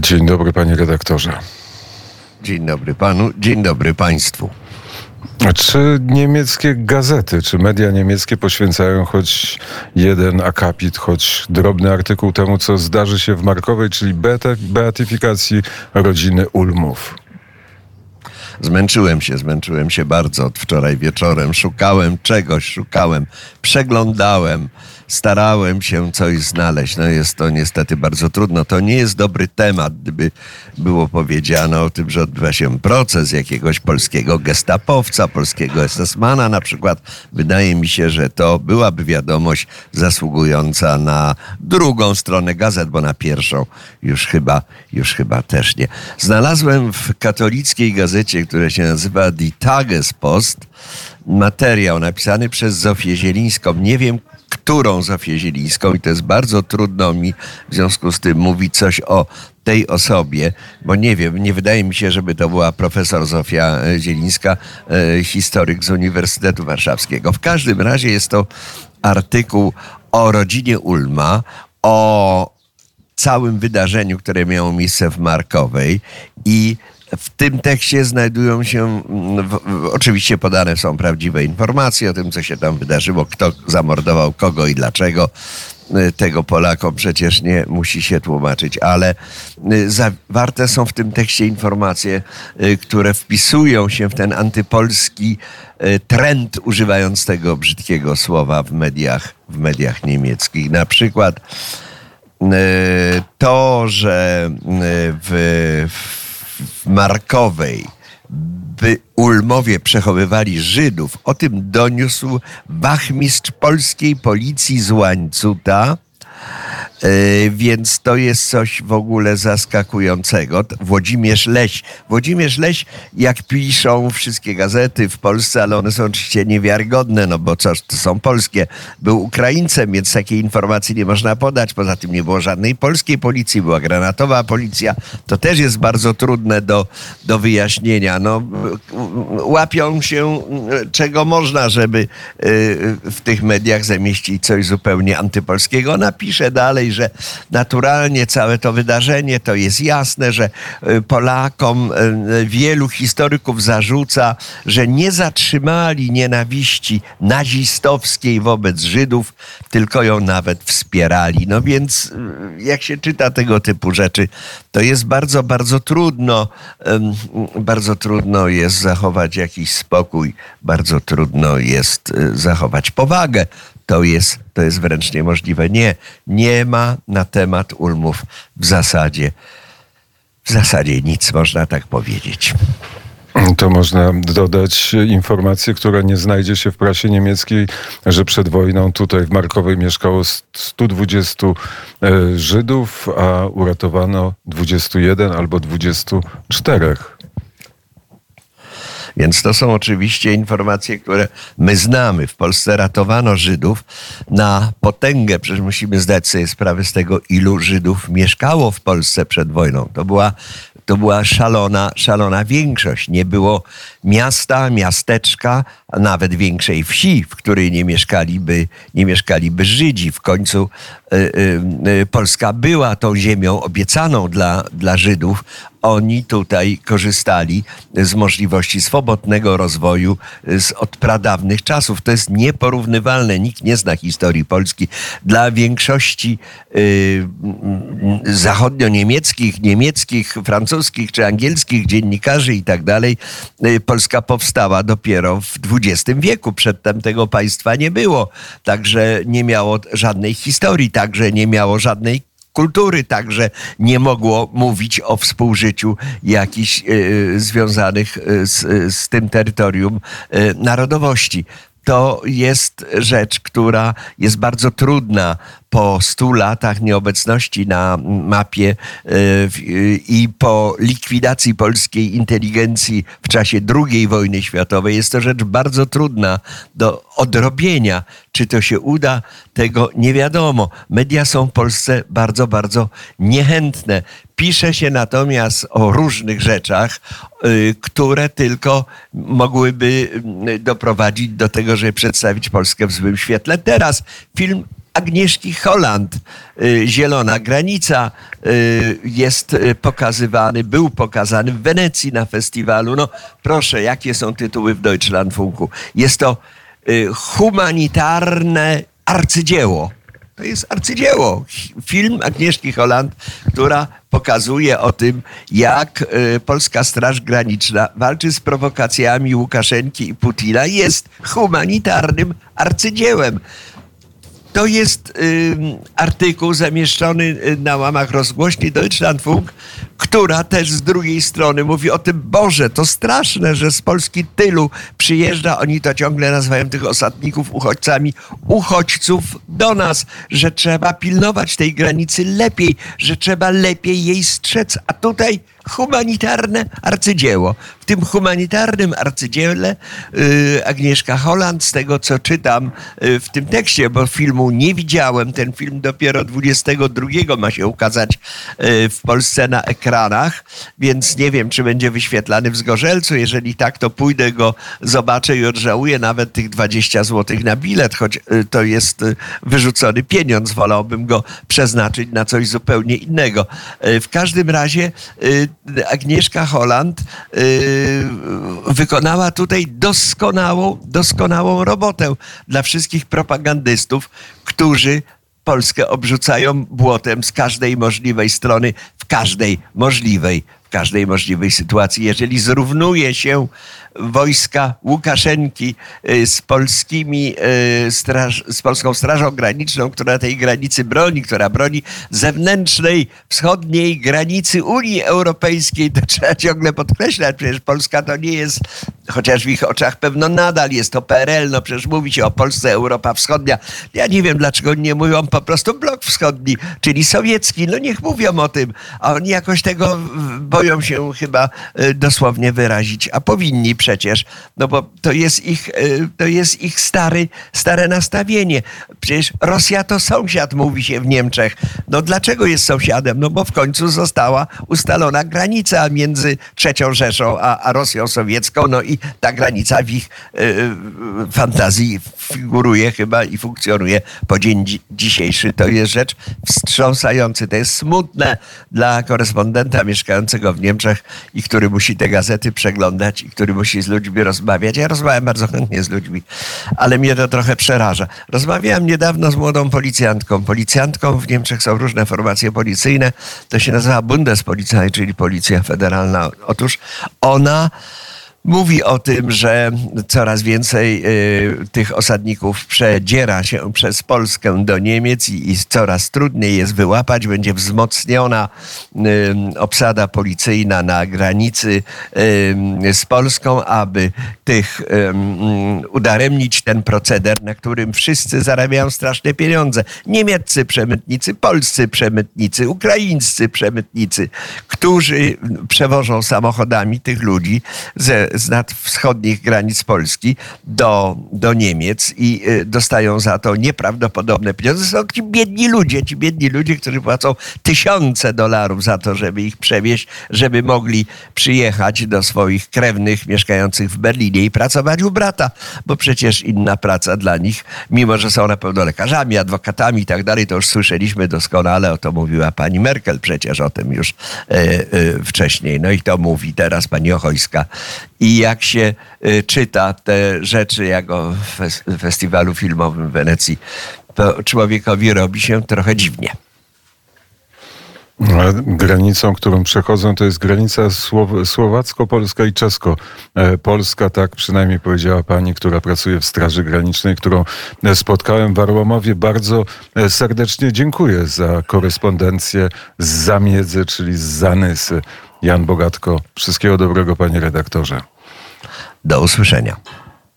Dzień dobry, panie redaktorze. Dzień dobry panu, dzień dobry państwu. Czy niemieckie gazety, czy media niemieckie poświęcają choć jeden akapit, choć drobny artykuł temu, co zdarzy się w Markowej, czyli beatyfikacji rodziny Ulmów? Zmęczyłem się, zmęczyłem się bardzo od wczoraj wieczorem. Szukałem czegoś, szukałem, przeglądałem starałem się coś znaleźć. No jest to niestety bardzo trudno. To nie jest dobry temat, gdyby było powiedziane o tym, że odbywa się proces jakiegoś polskiego gestapowca, polskiego SS-mana na przykład. Wydaje mi się, że to byłaby wiadomość zasługująca na drugą stronę gazet, bo na pierwszą już chyba, już chyba też nie. Znalazłem w katolickiej gazecie, która się nazywa Die Tagespost, materiał napisany przez Zofię Zielińską. Nie wiem, którą Zofię Zielińską i to jest bardzo trudno mi w związku z tym mówić coś o tej osobie, bo nie wiem, nie wydaje mi się, żeby to była profesor Zofia e, Zielińska, e, historyk z Uniwersytetu Warszawskiego. W każdym razie jest to artykuł o rodzinie Ulma, o całym wydarzeniu, które miało miejsce w Markowej i w tym tekście znajdują się, mm, w, oczywiście podane są prawdziwe informacje o tym, co się tam wydarzyło, kto zamordował kogo i dlaczego. Y, tego Polakom przecież nie musi się tłumaczyć, ale y, zawarte są w tym tekście informacje, y, które wpisują się w ten antypolski trend, używając tego brzydkiego słowa w mediach, w mediach niemieckich. Na przykład to, że w, w w Markowej by Ulmowie przechowywali Żydów. O tym doniósł wachmistrz polskiej policji z Łańcuta, więc to jest coś w ogóle zaskakującego. Włodzimierz Leś. Włodzimierz Leś, jak piszą wszystkie gazety w Polsce, ale one są oczywiście niewiarygodne, no bo coś, to są polskie, był Ukraińcem, więc takiej informacji nie można podać. Poza tym nie było żadnej polskiej policji, była granatowa policja. To też jest bardzo trudne do, do wyjaśnienia. No, łapią się czego można, żeby e, w tych mediach zamieścić coś zupełnie antypolskiego. Napiszę dalej, że naturalnie całe to wydarzenie to jest jasne, że y, Polakom y, wielu historyków zarzuca, że nie zatrzymali nienawiści nazistowskiej wobec Żydów, tylko ją nawet wspierali. No więc y, jak się czyta tego typu rzeczy, to jest bardzo, bardzo trudno, bardzo trudno jest zachować jakiś spokój, bardzo trudno jest zachować powagę to jest, to jest wręcz niemożliwe. Nie, nie ma na temat ulmów w zasadzie, w zasadzie nic, można tak powiedzieć. To można dodać informację, która nie znajdzie się w prasie niemieckiej, że przed wojną tutaj w Markowej mieszkało 120 e, Żydów, a uratowano 21 albo 24. Więc to są oczywiście informacje, które my znamy. W Polsce ratowano Żydów na potęgę. Przecież musimy zdać sobie sprawę z tego, ilu Żydów mieszkało w Polsce przed wojną. To była to była szalona, szalona większość. Nie było miasta, miasteczka, a nawet większej wsi, w której nie mieszkaliby, nie mieszkaliby Żydzi. W końcu y, y, y, Polska była tą ziemią obiecaną dla, dla Żydów. Oni tutaj korzystali z możliwości swobodnego rozwoju z od pradawnych czasów. To jest nieporównywalne. Nikt nie zna historii Polski. Dla większości y, zachodnio-niemieckich, niemieckich, francuskich czy angielskich dziennikarzy i tak dalej, y, Polska powstała dopiero w XX wieku. Przedtem tego państwa nie było. Także nie miało żadnej historii, także nie miało żadnej kultury, także nie mogło mówić o współżyciu jakichś y, związanych z, z tym terytorium narodowości. To jest rzecz, która jest bardzo trudna po stu latach nieobecności na mapie e, i po likwidacji polskiej inteligencji w czasie II wojny światowej. Jest to rzecz bardzo trudna do odrobienia. Czy to się uda, tego nie wiadomo. Media są w Polsce bardzo, bardzo niechętne. Pisze się natomiast o różnych rzeczach, y, które tylko mogłyby y, doprowadzić do tego, żeby przedstawić Polskę w złym świetle. Teraz film Agnieszki Holland. Y, Zielona granica y, jest y, pokazywany, był pokazany w Wenecji na festiwalu. No proszę, jakie są tytuły w Deutschlandfunku? Jest to humanitarne arcydzieło. To jest arcydzieło. Film Agnieszki Holland, która pokazuje o tym, jak polska Straż Graniczna walczy z prowokacjami Łukaszenki i Putina. Jest humanitarnym arcydziełem. To jest y, artykuł zamieszczony y, na łamach rozgłośni Deutschlandfunk, która też z drugiej strony mówi o tym, Boże, to straszne, że z Polski tylu przyjeżdża, oni to ciągle nazywają tych osadników uchodźcami, uchodźców do nas, że trzeba pilnować tej granicy lepiej, że trzeba lepiej jej strzec, a tutaj humanitarne arcydzieło. W tym humanitarnym arcydziele y, Agnieszka Holland, z tego co czytam y, w tym tekście, bo filmu nie widziałem, ten film dopiero 22 ma się ukazać y, w Polsce na ekranach, więc nie wiem, czy będzie wyświetlany w Zgorzelcu. Jeżeli tak, to pójdę go, zobaczę i odżałuję nawet tych 20 zł na bilet, choć y, to jest y, wyrzucony pieniądz. Wolałbym go przeznaczyć na coś zupełnie innego. Y, W każdym razie Agnieszka Holland wykonała tutaj doskonałą, doskonałą robotę dla wszystkich propagandystów, którzy Polskę obrzucają błotem z każdej możliwej strony, każdej możliwej, każdej możliwej sytuacji. Jeżeli zrównuje się wojska Łukaszenki y, z polskimi, y, straż, z polską Strażą Graniczną, która tej granicy broni, która broni zewnętrznej, wschodniej granicy Unii Europejskiej, to trzeba ciągle podkreślać, przecież Polska to nie jest, chociaż w ich oczach pewno nadal jest to PRL, no przecież mówi się o Polsce Europa Wschodnia. Ja nie wiem, dlaczego nie mówią po prostu blok wschodni, czyli sowiecki, no niech mówią o tym, a oni jakoś tego boją się chyba y, dosłownie wyrazić, a powinni przecież, no bo to jest ich, y, to jest ich stary, stare nastawienie. Przecież Rosja to sąsiad, mówi się w Niemczech. No dlaczego jest sąsiadem? No bo w końcu została ustalona granica między trzecią Rzeszą a, a Rosją sowiecką, no i ta granica w ich y, fantazji figuruje chyba i funkcjonuje po dzień dzi- dzisiejszy. To jest rzecz wstrząsająca, to jest smutne dla korespondenta mieszkającego w Niemczech i który musi te gazety przeglądać i który musi z ludźmi rozmawiać. Ja rozmawiam bardzo chętnie z ludźmi, ale mnie to trochę przeraża. Rozmawiałem niedawno z młodą policjantką. Policjantką w Niemczech są różne formacje policyjne. To się nazywa Bundespolizei, czyli Policja Federalna. Otóż ona mówi o tym, że coraz więcej y, tych osadników przedziera się przez Polskę do Niemiec i, i coraz trudniej jest wyłapać. Będzie wzmocniona y, obsada policyjna na granicy y, z Polską, aby tych y, udaremnić ten proceder, na którym wszyscy zarabiają straszne pieniądze. Niemieccy przemytnicy, polscy przemytnicy, ukraińscy przemytnicy, którzy przewożą samochodami tych ludzi ze, z nad wschodnich granic Polski do, do Niemiec i y, dostają za to nieprawdopodobne pieniądze. Są ci biedni ludzie, ci biedni ludzie, którzy płacą tysiące dolarów za to, żeby ich przewieźć, żeby mogli przyjechać do swoich krewnych mieszkających w Berlinie i pracować u brata, bo przecież inna praca dla nich, mimo że są na pewno lekarzami, adwokatami i tak dalej, to już słyszeliśmy doskonale, o to mówiła pani Merkel przecież o tym już e, e, wcześniej. No i to mówi teraz pani Ochojska. I jak się e, czyta te rzeczy, jak o fes- festiwalu filmowym w Wenecji, to człowiekowi robi się trochę dziwnie. A Granicą, którą przechodzą, to jest granica słow- słowacko-polska i czesko-polska. Tak przynajmniej powiedziała pani, która pracuje w Straży Granicznej, którą e, spotkałem w Arłamowie. Bardzo e, serdecznie dziękuję za korespondencję z Zamiedzy, czyli z Zanysy. Jan Bogatko, wszystkiego dobrego panie redaktorze. Do usłyszenia.